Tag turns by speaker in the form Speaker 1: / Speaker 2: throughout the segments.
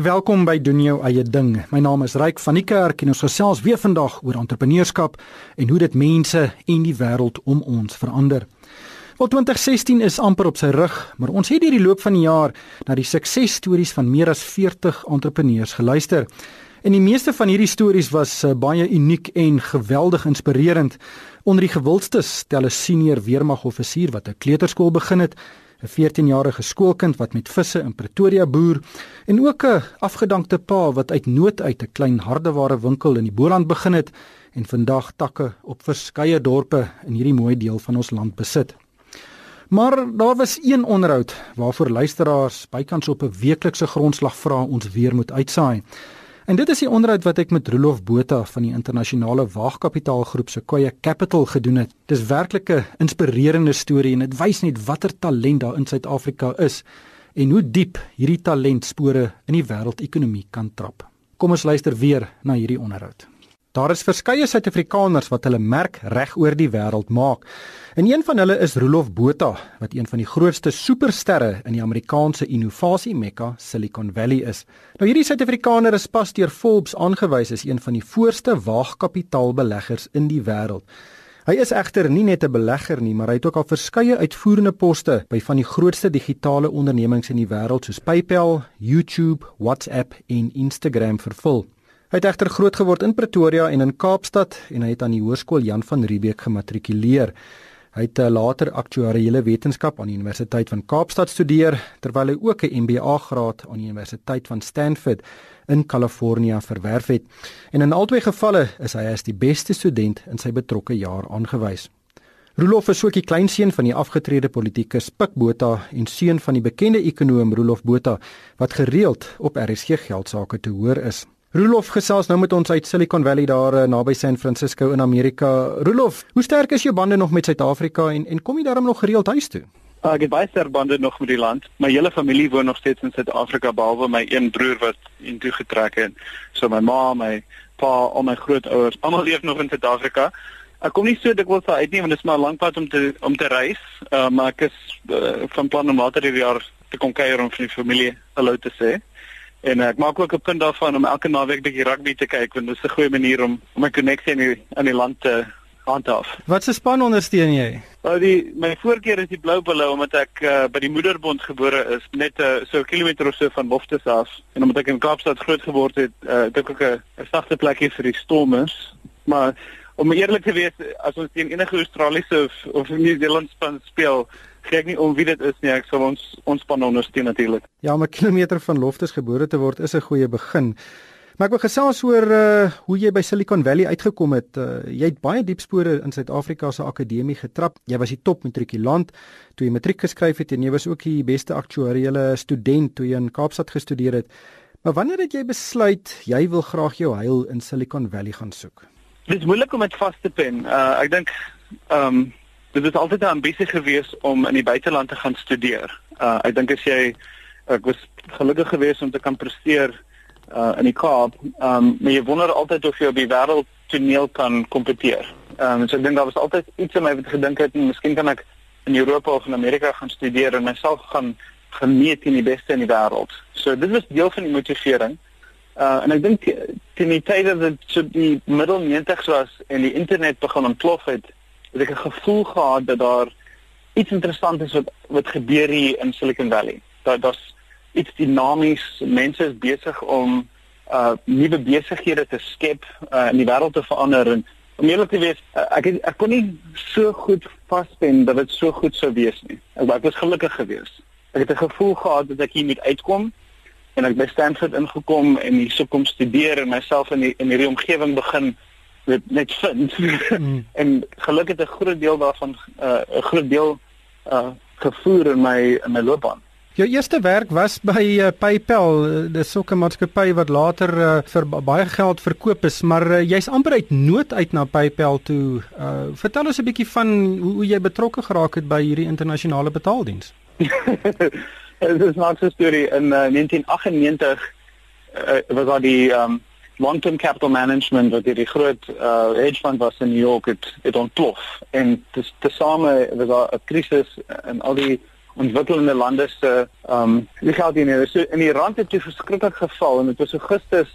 Speaker 1: Welkom by doen jou eie ding. My naam is Ryk van die Kerk en ons gesels weer vandag oor entrepreneurskap en hoe dit mense en die wêreld om ons verander. Wel 2016 is amper op sy rug, maar ons het hierdie loop van die jaar na die suksesstories van meer as 40 entrepreneurs geluister. En die meeste van hierdie stories was uh, baie uniek en geweldig inspirerend. Onder die gewildstes stel 'n senior weermagoffisier wat 'n kleuterskool begin het 'n 14-jarige skoolkind wat met visse in Pretoria boer en ook 'n afgedankte pa wat uit nood uit 'n klein hardeware winkel in die Boland begin het en vandag takke op verskeie dorpe in hierdie mooi deel van ons land besit. Maar daar was een onderhoud waarvoor luisteraars bykans op 'n weeklikse grondslag vra ons weer moet uitsaai. En dit is die onderhoud wat ek met Rolof Botha van die internasionale waagkapitaalgroep Sequoia Capital gedoen het. Dis werklik 'n inspirerende storie en dit wys net watter talent daar in Suid-Afrika is en hoe diep hierdie talentspore in die wêreldekonomie kan trap. Kom ons luister weer na hierdie onderhoud. Daar is verskeie Suid-Afrikaners wat hulle merk reg oor die wêreld maak. En een van hulle is Rolof Botha, wat een van die grootste supersterre in die Amerikaanse innovasie Mekka, Silicon Valley is. Nou hierdie Suid-Afrikaner is pas deur Forbes aangewys as een van die voorste waagkapitaalbeleggers in die wêreld. Hy is egter nie net 'n belegger nie, maar hy het ook al verskeie uitvoerende poste by van die grootste digitale ondernemings in die wêreld soos PayPal, YouTube, WhatsApp en Instagram vervul. Hy het egter groot geword in Pretoria en in Kaapstad en hy het aan die Hoërskool Jan van Riebeeck gematrikuleer. Hy het eh, later aktuariële wetenskap aan die Universiteit van Kaapstad studeer terwyl hy ook 'n MBA graad aan die Universiteit van Stanford in Kalifornië verwerf het. En in albei gevalle is hy as die beste student in sy betrokke jaar aangewys. Rolof is ook die kleinseun van die afgetrede politikus Pik Botha en seun van die bekende ekonom Rolof Botha wat gereeld op RSG geldsaake te hoor is. Rolof gesels nou met ons uit Silicon Valley daar uh, naby San Francisco in Amerika. Rolof, hoe sterk is jou bande nog met Suid-Afrika en en kom jy daarom nog gereeld huis toe?
Speaker 2: Uh, ek het baie sterk bande nog met die land. My hele familie woon nog steeds in Suid-Afrika behalwe my een broer wat intoe getrek het. So my ma, my pa, al my grootouers, almal leef nog in Suid-Afrika. Ek kom nie so dikwels uit nie want dit is maar 'n lang pad om te om te reis. Uh, maar ek is uh, van plan om later hierdie jaar te kom kuier om vir die familie hallo te sê. En ek maak ook 'n punt daarvan om elke naweek bietjie rugby te kyk want dit is 'n goeie manier om om 'n koneksie in die in die land te handhaaf.
Speaker 1: Wat se span ondersteun jy?
Speaker 2: Nou die my voorkeur is die Blou Bulle omdat ek uh, by die Moederbond gebore is, net uh, so 'n kilometer of so van Loftus af en omdat ek in Kaapstad groot geword het, uh, het ek ook 'n sagte plekkie vir die Stormers. Maar om eerlik te wees, as ons teen enige Australiese of, of Nieu-Seeland span speel, kyk nie om wie dit is nie, ek sal ons ons span ondersteun natuurlik.
Speaker 1: Ja, om 'n kilometer van Loftus gebore te word is 'n goeie begin. Maar ek wil gesels oor uh hoe jy by Silicon Valley uitgekom het. Uh, jy het baie diep spore in Suid-Afrika se akademie getrap. Jy was die top matrikulant toe jy matriek geskryf het en jy was ook die beste aktuariële student toe jy in Kaapstad gestudeer het. Maar wanneer het jy besluit jy wil graag jou heil in Silicon Valley gaan soek?
Speaker 2: Dit is moeilik om dit vas te pen. Uh ek dink ehm um, dit is altyd 'n ambisie gewees om in die buiteland te gaan studeer. Uh ek dink as jy ek was gelukkig geweest om te kan presteer uh in die Kaap, um maar jy wonder altyd of jy op die wêreld toneel kan kompeteer. Um so ek dink daar was altyd iets in my wat gedink het, miskien kan ek in Europa of in Amerika gaan studeer en myself gaan gemeet in die beste in die wêreld. So dit was deel van die motivering. Uh en ek dink teen die tyd dat dit so die middel 90s was en die internet begin ontplof het, het ek 'n gevoel gehad dat daar iets interessant is wat wat gebeur hier in Silicon Valley. Dat daar's iets dinamies, mense is besig om uh nuwe besighede te skep, uh in die wêreld te verander en om eerlik te wees, uh, ek het, ek kon nie so goed vaspen dat dit so goed sou wees nie. Ek, ek was gelukkig geweest. Ek het 'n gevoel gehad dat ek hier moet uitkom en ek by Stanford ingekom en hier sou kom studeer en myself in die, in hierdie omgewing begin dit net vind. Mm. en gelukkig het 'n groot deel daarvan uh, 'n uh, groot deel uh gevoer in my in my loopbaan.
Speaker 1: Jou eerste werk was by uh, PayPal, dis ook 'n maatskappy wat later uh, vir baie geld verkoop is, maar uh, jy's amper uit nood uit na PayPal toe. Uh vertel ons 'n bietjie van hoe, hoe jy betrokke geraak het by hierdie internasionale betaaldiens.
Speaker 2: Dit is 'n storie in uh, 1998 uh, was daar die um long-term capital management wat hierdie groot uh hedge fund was in New York het het ontplof. En tesame was daar 'n krisis in al die ontwikkelende lande se ehm um, die geld hier so in die rand het toe verskriklik geval en dit was Augustus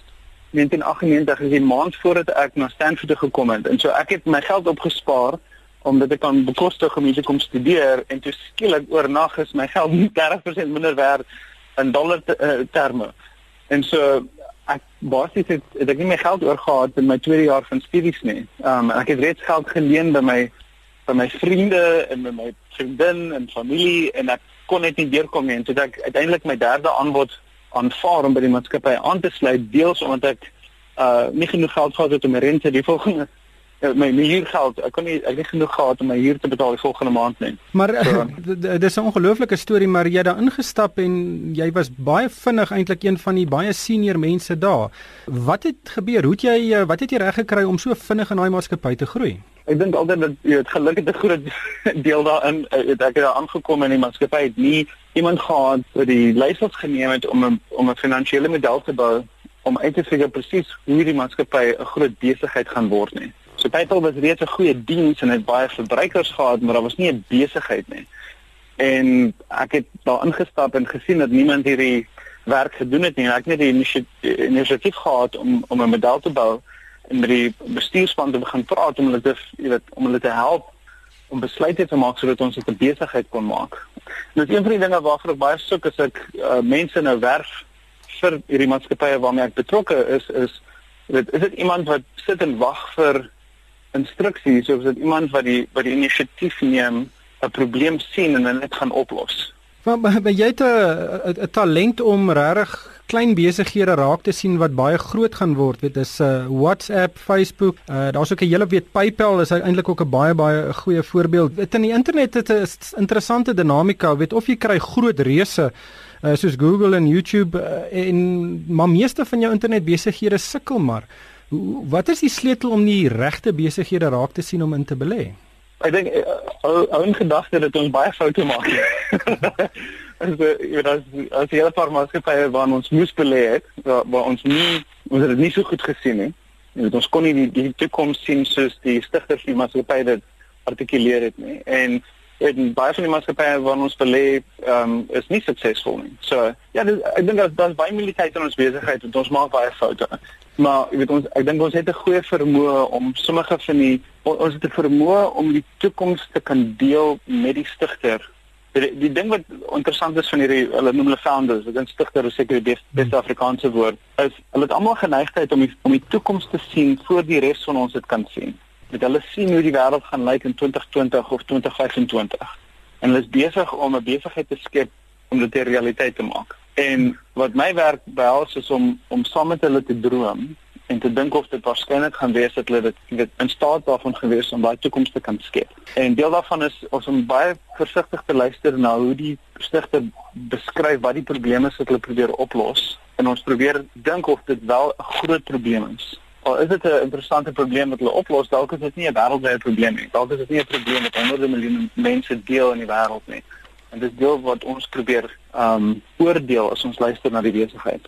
Speaker 2: 1998 is die maand voordat ek na Stanford gekom het. En so ek het my geld opgespaar omdat ek kan bekostig om hier te kom studeer en toe skielik oornag is my geld 30% minder werd in dollar te, uh, terme. En so ek basies het, het ek nie my geld oorgehad in my tweede jaar van studies nie. Ehm um, ek het reeds geld geleen by my by my vriende en by my vriendin en familie en ek kon net nie deurkom nie. Toe ek uiteindelik my derde aanbod aanvaar om by die maatskappy aan te sluit deels omdat ek uh nie genoeg geld gehad het om my rente die volgende my my huurgeld, ek kon nie ek het genoeg gehad om my huur te betaal die volgende maand nie.
Speaker 1: Maar so, dis 'n ongelooflike storie, maar jy het daar ingestap en jy was baie vinnig eintlik een van die baie senior mense daar. Wat het gebeur? Hoe het jy eh, wat het jy reg gekry om so vinnig in daai maatskappy te groei?
Speaker 2: Ek dink altyd dat jy het geluk het 'n groot deel daarin het ek daar aangekom in die maatskappy het nie iemand gehad wat die leierskap geneem het om 'n om 'n finansiële model te bou om uit te figure presies hoe die maatskappy 'n groot besigheid gaan word nie. So PayPal was reeds 'n goeie diens en het baie verbruikers gehad, maar daar was nie 'n besigheid nie. En ek het daar ingestap en gesien dat niemand hierdie werk gedoen het nie. Ek het net die inisiatief gehad om om 'n model te bou en met die bestuurspan te begin praat om hulle te, jy weet, om hulle te help om besluite te maak sodat ons dit 'n besigheid kon maak. En dit is een van die dinge waarvoor ek baie soek as ek uh, mense nou werf vir hierdie maatskappye waarmee ek betrokke is is dit is dit iemand wat sit en wag vir instruksies of is dit iemand wat die wat die inisiatief neem 'n probleem sien en dit gaan oplos.
Speaker 1: Want jy het 'n talent om regtig klein besighede raak te sien wat baie groot gaan word. Dit is uh WhatsApp, Facebook, uh daar's ook 'n hele weet PayPal is eintlik ook 'n baie baie goeie voorbeeld. Dit in die internet het 'n interessante dinamika, weet of jy kry groot reuse uh soos Google en YouTube uh, en maar meeste van jou internetbesighede sukkel maar. Wat is die sleutel om die regte besighede raak te sien om in te belê?
Speaker 2: Ek dink eh, ou gedagte dat ons baie foute maak. as jy weet as as jy 'n paar maatskappye waar ons moes belê het, waar, waar ons nie ons het dit nie so goed gesien nie. Jy weet ons kon nie die, die toekoms sien soos die stigters van die maatskappy dit artikuleer het nie. En weet baie van die maatskappye waar ons belê um, is nie suksesvol nie. So ja, dit, ek dink dat daar's baie militeit in ons besigheid en ons maak baie foute. Maar jy weet ons ek dink ons het 'n goeie vermoë om sommige van die ons het 'n vermoë om die toekoms te kan deel met die stigter. Die, die ding wat interessant is van hierdie hulle noem hulle founders, dit is stigter is seker die beste, beste Afrikaanse woord. Is hulle het almal geneigtheid om die, om die toekoms te sien voor die res van ons dit kan sien. Met hulle sien hoe die wêreld gaan lyk in 2020 of 2025. En hulle is besig om 'n besigheid te skep om dit 'n realiteit te maak. En wat my werk behels is om om saam met hulle te droom en te dink of dit waarskynlik gaan wees dat hulle dit weet in staat daarvan gewees om daai toekoms te kan skep. En deel daarvan is om baie versigtig te luister na hoe die stigter beskryf wat die probleme is wat hulle probeer oplos en ons probeer dink of dit wel 'n groot probleem is. Al is dit 'n interessante probleem wat hulle oplos, dalk is dit nie 'n wêreldwye probleem nie. Dalk is dit nie 'n probleem wat honderde miljoene mense deel in die wêreld nie. En dis deel wat ons probeer um oordeel as ons luister na die besigheid.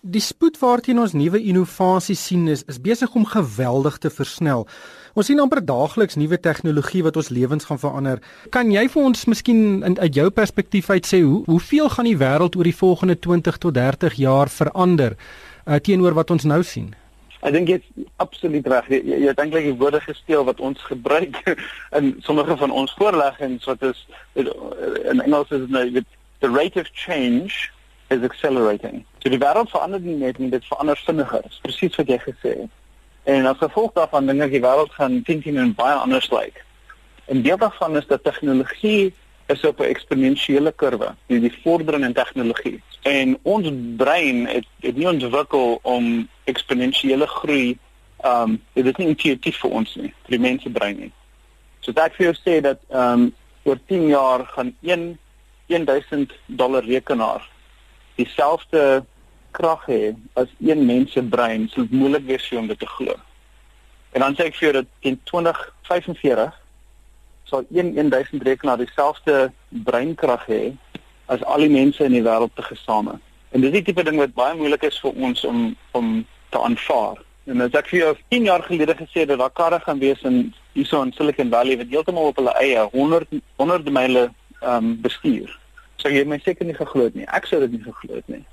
Speaker 1: Die spoed waarteen ons nuwe innovasies sien is is besig om geweldig te versnel. Ons sien amper daagliks nuwe tegnologie wat ons lewens gaan verander. Kan jy vir ons miskien in uit jou perspektief uit sê hoe hoeveel gaan die wêreld oor die volgende 20 tot 30 jaar verander uh, teenoor wat ons nou sien?
Speaker 2: Ek dink jy's absoluut reg. Jy, jy, jy het eintlik die woorde gesteel wat ons gebruik in sommige van ons voorleggings wat is in Engels is nou the rate of change is accelerating. So die wêreld verander nie net nie, dit verander vinniger. Presies wat jy gesê het. En as gevolg daarvan dink ek die wêreld gaan teen teen en baie anders lyk. En deel daarvan is dat tegnologie is op 'n eksponensiële kurwe, die, die vordering in tegnologie. En ons brein het, het nie ontwikkel om eksponensiële groei um dit is nie intuïtief vir ons nie, vir die mensebrein nie. So dit vir jou sê dat um oor 10 jaar gaan 1 1000 dollar rekenaar dieselfde krag hê as een mensebrein, so dit moeilik wees vir hom dit te glo. En dan sê ek vir jou dat in 2045 sal 1 1000 rekenaar dieselfde breinkrag hê as al die mense in die wêreld te gesame. En dis die tipe ding wat baie moeilik is vir ons om om te aanvaar. En as ek vir jou 10 jaar gelede gesê het dat daar karre gaan wees in hierso in Silicon Valley wat heeltemal op hulle eie 100 100 myle ehm um, bestuur. Sou jy my seker nie geglo het nie. Ek sou dit nie geglo het nie.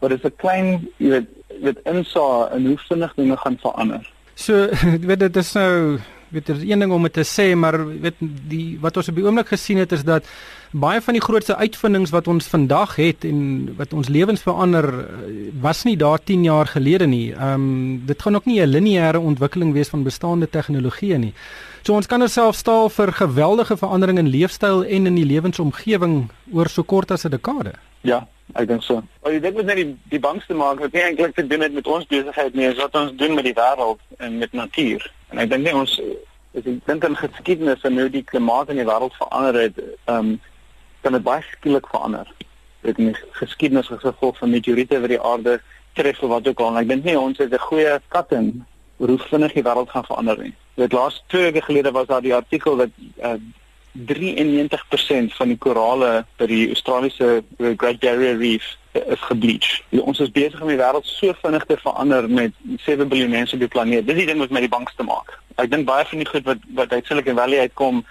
Speaker 2: Maar dit is 'n klein, jy weet, dit insa in hoe vinnig dinge gaan verander.
Speaker 1: So, jy weet dit is nou weet dit is een ding om dit te sê, maar weet die wat ons op die oomblik gesien het is dat baie van die grootste uitvindings wat ons vandag het en wat ons lewens verander was nie daar 10 jaar gelede nie. Ehm um, dit gaan ook nie 'n lineêre ontwikkeling wees van bestaande tegnologieë nie. So ons kan osself staal vir geweldige verandering in leefstyl en in die lewensomgewing oor so kort as 'n dekade.
Speaker 2: Ja, ek dink so. Maar jy dink met net die die bangste maak wat nie eintlik te doen het met ons besigheid nie, is wat ons doen met die wêreld en met natuur. En ek dink nie ons is in dink in geskiedenis en hoe die klimaat in die wêreld verander het, ehm um, kan dit baie skielik verander. Dit is geskiedenis as gevolg van meteoriete wat die aarde tref of wat ook al. En ek dink nie ons het 'n goeie skatting oor hoe vinnig die wêreld gaan verander nie. Dit laas twee weke gelede was daar die artikel dat uh, 93% van die korale by die Australiese Great Barrier Reef is gebleach. Ons is besig om die wêreld so vinnig te verander met 7 miljard mense op die planeet. Dis die ding wat my die bangste maak. Ek dink baie van die goed wat wat uit Silicon Valley uitkom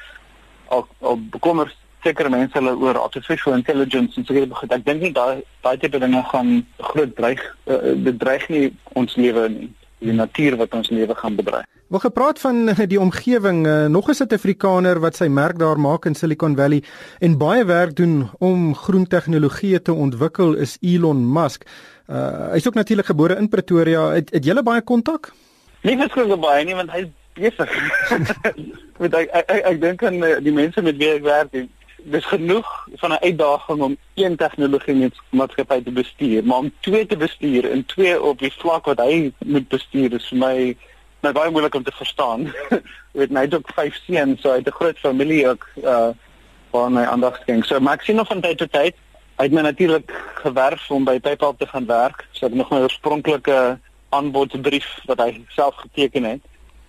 Speaker 2: al al bekommer sekere mense hulle oor artificial intelligence en sekere goed. Ek dink nie daai daai tipe dinge gaan groot dreig uh, bedreig nie ons lewe nie. Die natuur wat ons lewe gaan bedreig.
Speaker 1: Wel gepraat van die omgewing, uh, nog 'n Suid-Afrikaner wat sy merk daar maak in Silicon Valley en baie werk doen om groen tegnologieë te ontwikkel is Elon Musk. Uh, hy's ook natuurlik gebore in Pretoria. Het, het jy baie kontak?
Speaker 2: Nie verskillende baie nie want hy besig. met ek ek, ek, ek dink aan die mense met wie ek werk dis genoeg van 'n uitdaging om een tegnologie net maatskappy te bestuur, maar om twee te bestuur en twee op die vlak wat hy moet bestuur is vir my my baie moeilik om te verstaan. Weet my dog vyf seuns, so hy het 'n groot familie ook uh waar my aandag skenk. So maar ek sien nog van tyd tot tyd. Hy het my natuurlik gewerf om by PayPal te gaan werk. So ek nog my oorspronklike aanbodbrief wat hy self geteken het.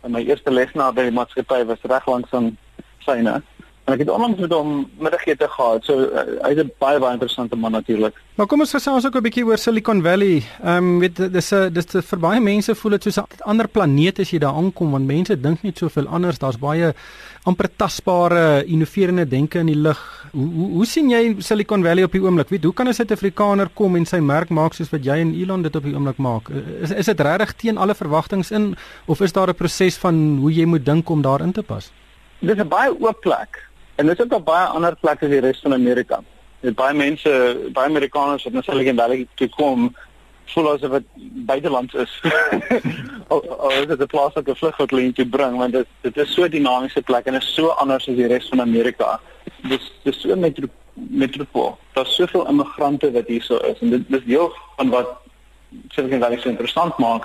Speaker 2: En my eerste lesenaar by die maatskappy was reg langs aan syne. En ek het onlangs met hom middagete gehad. So uh, hy's 'n baie baie interessante man natuurlik.
Speaker 1: Maar kom ons gesels ook 'n bietjie oor Silicon Valley. Ehm um, weet dis 'n dis vir baie mense voel dit soos 'n ander planeet as jy daar aankom want mense dink net soveel anders. Daar's baie amper tasbare innoverende denke in die lug. Hoe, hoe hoe sien jy Silicon Valley op die oomblik? Weet hoe kan 'n Suid-Afrikaner kom en sy merk maak soos wat jy en Elon dit op die oomblik maak? Is is dit regtig teen alle verwagtinge in of is daar 'n proses van hoe jy moet dink om daarin te pas?
Speaker 2: Dis 'n baie oop plek. En dit is ook op baie ander plekke in die res van Amerika. Dit baie mense, baie Amerikaners wat na Silicon Valley toe kom, voel asof dit buitelands is. Of is dit 'n plaaslike vlug wat hulle intoe bring want dit dit is so 'n dinamiese plek en is so anders as die res van Amerika. Dis dis so met metropool. Daar's soveel immigrante wat hier so is en dit dis deel van wat Silicon Valley so interessant maak.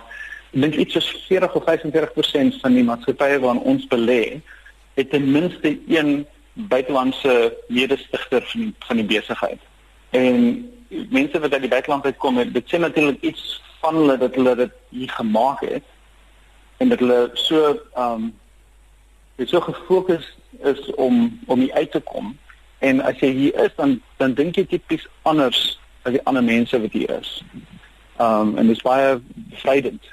Speaker 2: Ek dink iets soos 40 of 45% van die maatskappye waarin ons belê, het ten minste een buitelandse medestigter van van die besigheid. En mense wat uit die buiteland uitkom, dit sê natuurlik iets van hulle dat hulle dit hier gemaak het en dat hulle so ehm um, dit so gefokus is om om hier uit te kom. En as jy hier is dan dan dink jy tipies anders as die ander mense wat hier is. Ehm um, en dit is baie vrydend.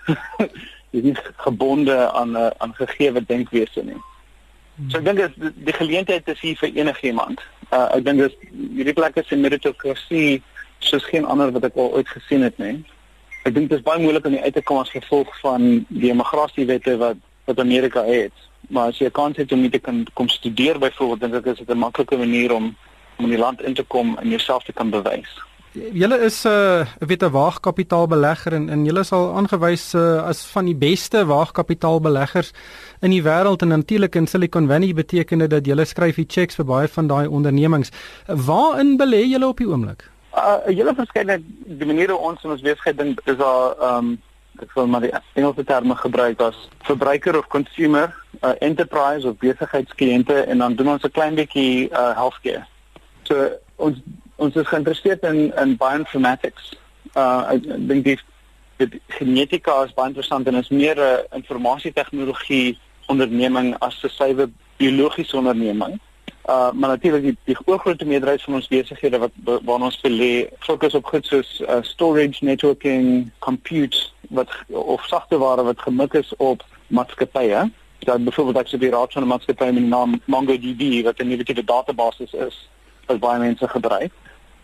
Speaker 2: jy is nie gebonde aan 'n aan gegeewe denkwese nie. So ek dink dit die, geleentheid is hier vir enigiemand. Uh ek dink dis hierdie plek is 'n meritokrasie soos geen ander wat ek al ooit gesien het nie. Ek dink dit is baie moeilik om uit te kom as gevolg van die immigrasiewette wat wat Amerika het. Maar as jy 'n kans het om hier te kan kom studeer byvoorbeeld, dink ek is dit 'n maklike manier om om in die land in te kom en jouself te kan bewys
Speaker 1: julle is 'n uh, weet 'n waagkapitaalbelegger en en julle sal aangewys uh, as van die beste waagkapitaalbeleggers in die wêreld en natuurlik in Silicon Valley beteken dit dat julle skryf die checks vir baie van daai ondernemings. Waarin belê julle op die oomblik?
Speaker 2: Uh julle verskeidenheid die maniere ons in ons besigheid ding is daar ehm um, ek wil maar die Engelse terme gebruik as verbruiker of consumer, uh, enterprise of besigheidskliënte en dan doen ons 'n klein bietjie uh healthcare. So ons ons is geïnteresseerd in in bioinformatics. Uh ek dink die die genetika is baie interessant en is meer 'n uh, informasietegnologie onderneming as 'n suiwer biologiese onderneming. Uh maar natuurlik die, die groot meerderheid van ons besighede wat waar ons belê fokus op goed soos uh, storage, networking, compute wat of sagteware wat gemik is op maatskappye. Dan byvoorbeeld ek sê die raad van 'n maatskappy met die naam MongoDB wat 'n nuwe tipe database is wat baie mense gebruik.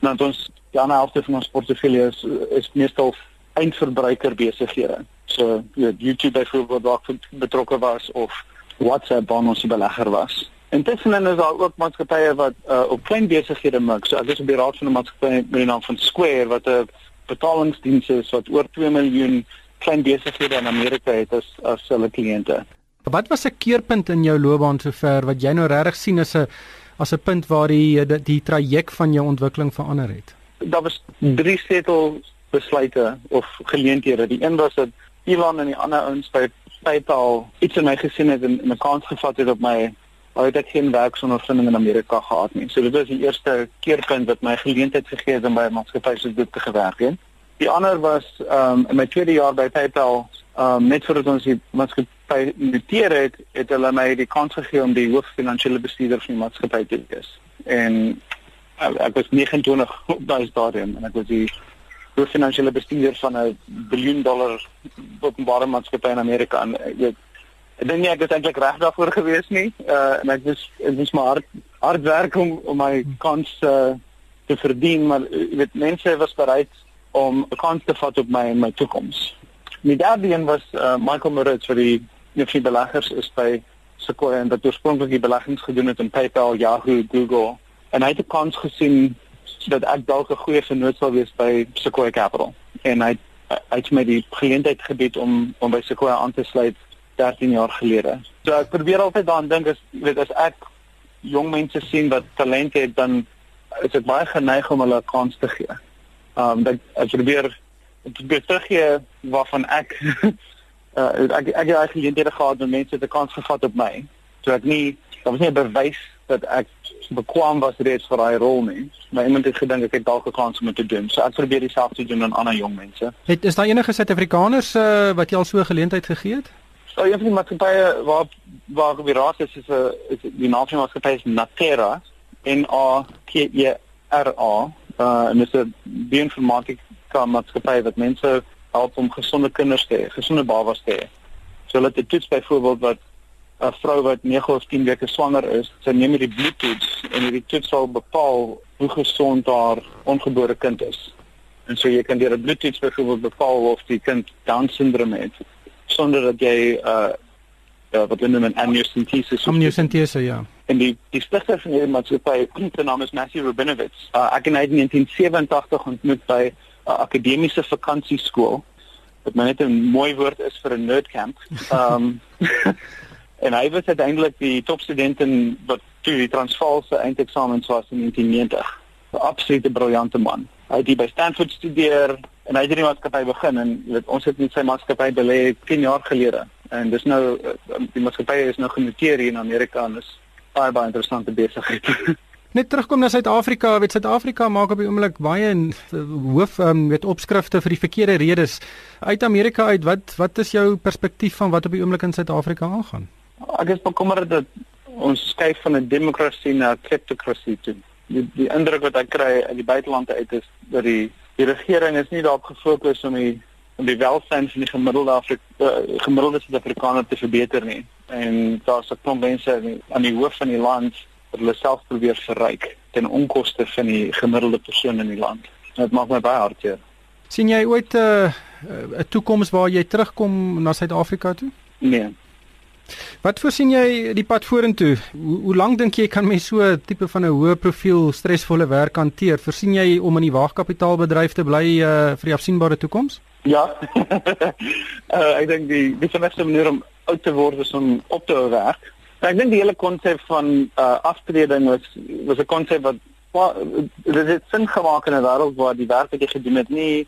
Speaker 2: Nou ons die ander helfte van ons portefeulje is, is meestal eindverbruiker besighede. So ja, YouTube byvoorbeeld waar ek betrokke was of WhatsApp waar ons belegger was. Intussen is daar ook maatskappye wat uh, op klein besighede mik. So ek is op die raad van 'n maatskappy met die naam van Square wat 'n betalingsdiens is wat oor 2 miljoen klein besighede in Amerika het as as hulle kliënte.
Speaker 1: Wat was 'n keerpunt in jou loopbaan sover wat jy nou regtig sien as 'n as 'n punt waar die die, die traject van jou ontwikkeling verander het?
Speaker 2: Daar was drie setel besluite of geleenthede. Die een was dat Elon en die ander ouens by PayPal iets in my gesien het en 'n kans gevat het op my al het ek geen werksondervinding in Amerika gehad nie. So dit was die eerste keerpunt wat my geleentheid gegee het om by 'n maatskappy soos dit te gewerk het. Die ander was ehm um, in my tweede jaar by PayPal, ehm um, net voordat ons die maatskappy noteer het, het hulle my die kans gegee om die hooffinansiële bestuurder van die maatskappy te wees. En uh, ek was 29 op daai stadium en ek was die hooffinansiële bestuurder van 'n biljoen dollar openbare maatskappy in Amerika en ek weet ek dink nie ek is eintlik reg daarvoor gewees nie. Uh en ek was dit was maar hard hard werk om om my kans uh, te verdien, maar jy weet mense was bereid om 'n kans te vat op my my toekoms. Die derde een was uh, Michael Moritz vir die die beleggers is by Sequoia en dat oorspronklik die beleggings gedoen het in PayPal, Yahoo, Google en hy het 'n kans gesien dat ek dalk 'n goeie vernoot sal wees by Sequoia Capital en hy hy het my die geleentheid gebied om om by Sequoia aan te sluit 13 jaar gelede. So ek probeer altyd daaraan dink as jy weet as ek jong mense sien wat talent het dan is ek baie geneig om hulle 'n kans te gee. Um dat ek probeer ek probeer teruggee waarvan ek uh, ek ek het eigenlijk geleenthede gehad met mense 'n kans gevat op my. So ek nie daar was nie 'n bewys dat ek bekwam was reeds vir daai rol nie. Maar iemand het gedink ek het dalk 'n kans om dit te doen. So ek probeer dieselfde doen aan ander jong mense.
Speaker 1: Het is daar enige Suid-Afrikaners uh, wat jy al so 'n geleentheid gegee het?
Speaker 2: So een van die maatskappye waar waar gebeur raas is is 'n uh, is die naam van die maatskappy is Natera N A T E R A. Uh en dit is 'n bioinformatika maatskappy wat mense help om gesonde kinders te hê, gesonde babas te hê. So hulle het 'n toets byvoorbeeld wat 'n vrou wat 9 of 10 weke swanger is, sy neem hierdie bloedtoets en hierdie toets sal bepaal hoe gesond haar ongebore kind is. En so jy kan deur 'n bloedtoets byvoorbeeld bepaal of die kind Down syndroom het sonder dat jy uh ja, wat hulle noem 'n amniocentesis.
Speaker 1: Amniocentese ja.
Speaker 2: En die die stigter van hierdie maatskappy, sy naam is Matthew Rabinovitz. Uh, ek het hom in 1987 ontmoet by 'n akademiese vakansieskool. Wat my net 'n mooi woord is vir 'n nerdcamp. Um en hy was uiteindelik die topstudent in wat toe die Transvaal se eindeksamen was in 1990. 'n Absolute briljante man. Hy het by Stanford studeer, en hy het die maatskappy begin en weet ons het met sy maatskappy belê 10 jaar gelede en dis nou eh, die maatskappy is nou genoteer hier in Amerika en is baie baie interessante besigheid.
Speaker 1: Net terugkom na Suid-Afrika, weet Suid-Afrika maak op die oomblik baie eh, hoof um, weet opskrifte vir die verkeerde redes uit Amerika uit. Wat wat is jou perspektief van wat op die oomblik in Suid-Afrika aangaan?
Speaker 2: Ek is bekommerd dat ons skuif van 'n demokrasie na 'n kleptokrasie toe. Die, die indruk wat ek kry uit die buiteland uit is dat die die regering is nie daarop gefokus om die om die welstand van die gemiddelde Afrika uh, gemiddelde Suid-Afrikaner te verbeter nie. En daar's 'n klomp mense aan die hoof van die land wat hulle self probeer verryk ten onkoste van die gemiddelde persoon in die land. Dit maak my baie hartseer.
Speaker 1: sien jy ooit 'n uh, 'n toekoms waar jy terugkom na Suid-Afrika toe?
Speaker 2: Nee.
Speaker 1: Wat voorsien jy die pad vorentoe? Hoe, hoe lank dink jy kan mens so 'n tipe van 'n hoë profiel stresvolle werk hanteer? Voorsien jy om in die waagkapitaalbedryf te bly uh, vir die afsienbare toekoms?
Speaker 2: Ja. uh, ek dink die die beste manier om oud te word is om op te hou werk. Ek dink die hele konsep van uh, aftreding was was 'n konsep wat dit het sin gemaak in 'n wêreld waar die werk wat jy gedoen het nie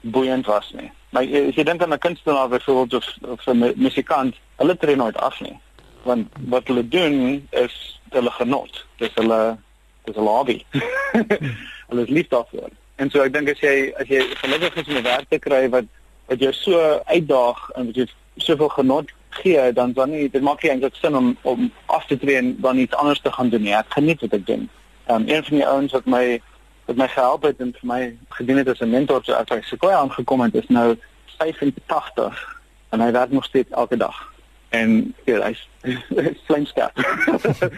Speaker 2: boeiend was nie. Maar as jy dink aan 'n kunstenaar byvoorbeeld of of 'n musikant, hulle tree nooit af nie. Want wat hulle doen is hulle genot. Dis hulle dis 'n hobby. hulle is lief daarvoor. En so ek dink as jy as jy gelukkig is om 'n werk te kry wat wat jou so uitdaag en wat jy soveel genot gee, dan dan nie dit maak nie eintlik sin om om af te tree en dan iets anders te gaan doen nie. Ek geniet wat ek doen. Ehm um, een van die ouens wat my wat my gehelp het en vir my gedien het as 'n mentor so as ek sekoe aangekom het is nou 85 en hy werk nog steeds elke dag en ja hy's flameskerp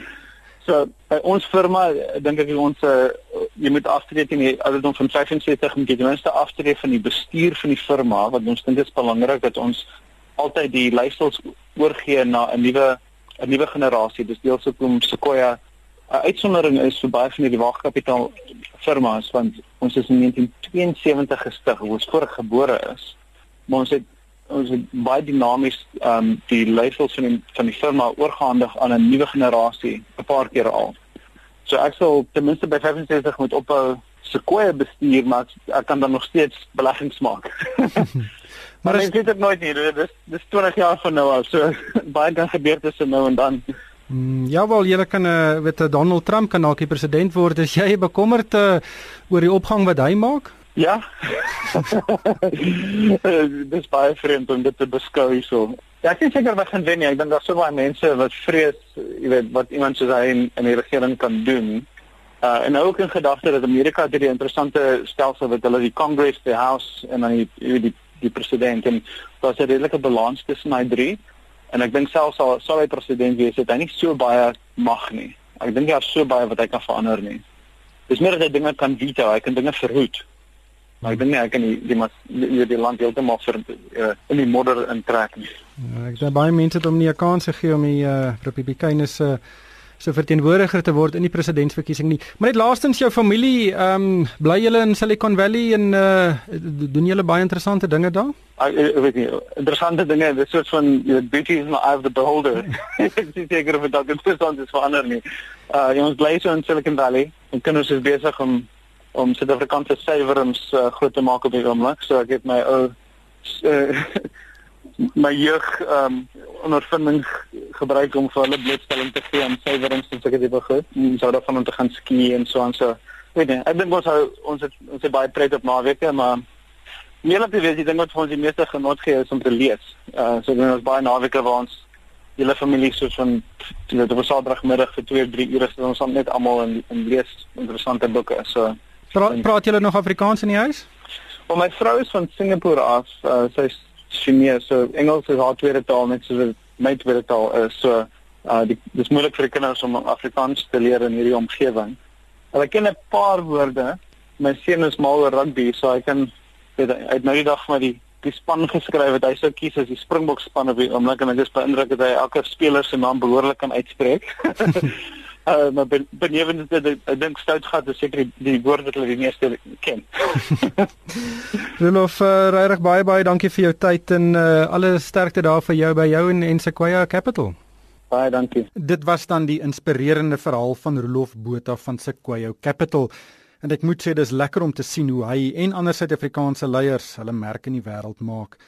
Speaker 2: So by ons firma dink ek ons uh, jy moet aftree teen die ouderdom van 65 moet jy ten minste aftree van die bestuur van die firma wat ons dink dit is belangrik dat ons altyd die leiersels oorgee na 'n nuwe 'n nuwe generasie. Dis deels hoekom Sequoia 'n uitsondering is vir baie van die waagkapitaal firmas want ons is in 1972 gestig, ons voor gebore is. Maar ons het ons het baie dinamies ehm um, die leiersels van die van die firma oorgehandig aan 'n nuwe generasie 'n paar keer al. So ek sal ten minste by 65 moet ophou Sequoia bestuur maar ek kan dan nog steeds beleggings maak. Maar ek weet dit nooit nie. Dis dis 20 jaar van nou af. So baie kan gebeur tussen nou en dan.
Speaker 1: Mm, ja wel, jy kan uh, weet eh, Donald Trump kan dalk die president word. Is jy bekommerd uh, oor die opgang wat hy maak?
Speaker 2: Ja. dis baie vreemd om dit te beskou hierso. Ja, ek is seker wat gaan wen nie. Ek dink daar's so baie mense wat vrees, jy weet, wat iemand soos hy in, in die regering kan doen. Uh en ook in gedagte dat Amerika het 'n interessante stelsel wat hulle die Congress, die House en dan die die die president en daar's 'n redelike balans tussen hy drie en ek dink selfs al sou hy president wees het hy nie so baie mag nie. Ek dink daar is so baie wat hy kan verander nie. Dis meer dat hy dinge kan veto, hy kan dinge verhoed. Maar ek dink nie hy kan die die, die, die land heeltemal vir uh, in die modder intrek nie.
Speaker 1: Ja, ek sê baie mense het hom nie 'n kans gegee om die uh, Republikeine se uh, so verteenwoordiger te word in die presidentsverkiesing nie. Maar net laastens jou familie, ehm um, bly julle in Silicon Valley en uh doen julle baie interessante dinge daar?
Speaker 2: Ek, ek weet nie, interessante dinge, dis soort van you know, beauty is not out of the beholder. Ek sê seker of dit interessant is vir ander nie. Uh ons bly so in Silicon Valley en kinders is besig om om Suid-Afrikaanse suiwerings uh, groot te maak op die oomblik. So ek het my ou uh, my jeug ehm um, ondervinding gebruik om vir hulle blootstelling te gee aan suiwerings soos ek dit begin. Ons sou daarvan om te gaan ski en so aan so. Weet jy, ek dink ons hou ons het ons het baie pret op naweke, maar meer op die wees, ek dink wat vir ons die meeste genot gee is om te lees. Uh so doen ons baie naweke waar ons hele familie soos van jy weet op 'n Saterdagmiddag vir 2 of 3 ure sit ons net almal in in lees interessante boeke. So
Speaker 1: Pra, praat julle nog Afrikaans in die huis?
Speaker 2: Wel my vrou is van Singapore af. Uh, Sy's Chinese. So Engels is haar tweede taal net soos my tweede taal is. So uh die dis moeilik vir die kinders om Afrikaans te leer in hierdie omgewing. Hulle ken 'n paar woorde. My seun is mal oor rugby, so hy kan weet hy het nou die dag vir die die span geskryf wat hy sou kies as die Springbok span op die oomblik en ek is beïndruk dat hy elke speler se naam behoorlik kan uitspreek. Uh, maar benewens dit ek dink stoutgat is seker die, die woord wat hulle die meeste ken.
Speaker 1: Rolof uh, regtig baie baie dankie vir jou tyd en uh, alle sterkte daar vir jou by jou en en Sequoia Capital.
Speaker 2: Baie dankie.
Speaker 1: Dit was dan die inspirerende verhaal van Rolof Botha van Sequoia Capital. En ek moet sê dis lekker om te sien hoe hy en ander Suid-Afrikaanse leiers hulle merk in die wêreld maak.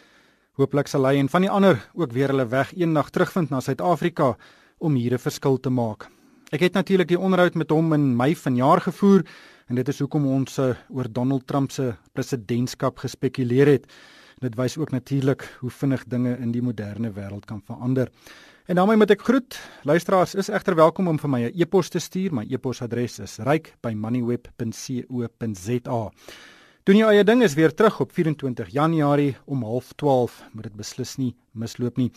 Speaker 1: Hooplik sal hy en van die ander ook weer hulle weg eendag terugvind na Suid-Afrika om hier 'n verskil te maak. Ek het natuurlik die onderhoud met hom in Mei vanjaar gevoer en dit is hoekom ons uh, oor Donald Trump se presidentskap gespekuleer het. Dit wys ook natuurlik hoe vinnig dinge in die moderne wêreld kan verander. En daarmee moet ek groet. Luisteraars is egter welkom om vir my 'n e e-pos te stuur. My e-posadres is ryk@moneyweb.co.za. Doen jou eie ding is weer terug op 24 Januarie om 12:30. Moet dit beslis nie misloop nie.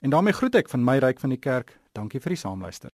Speaker 1: En daarmee groet ek van my ryk van die kerk. Dankie vir die saamluister.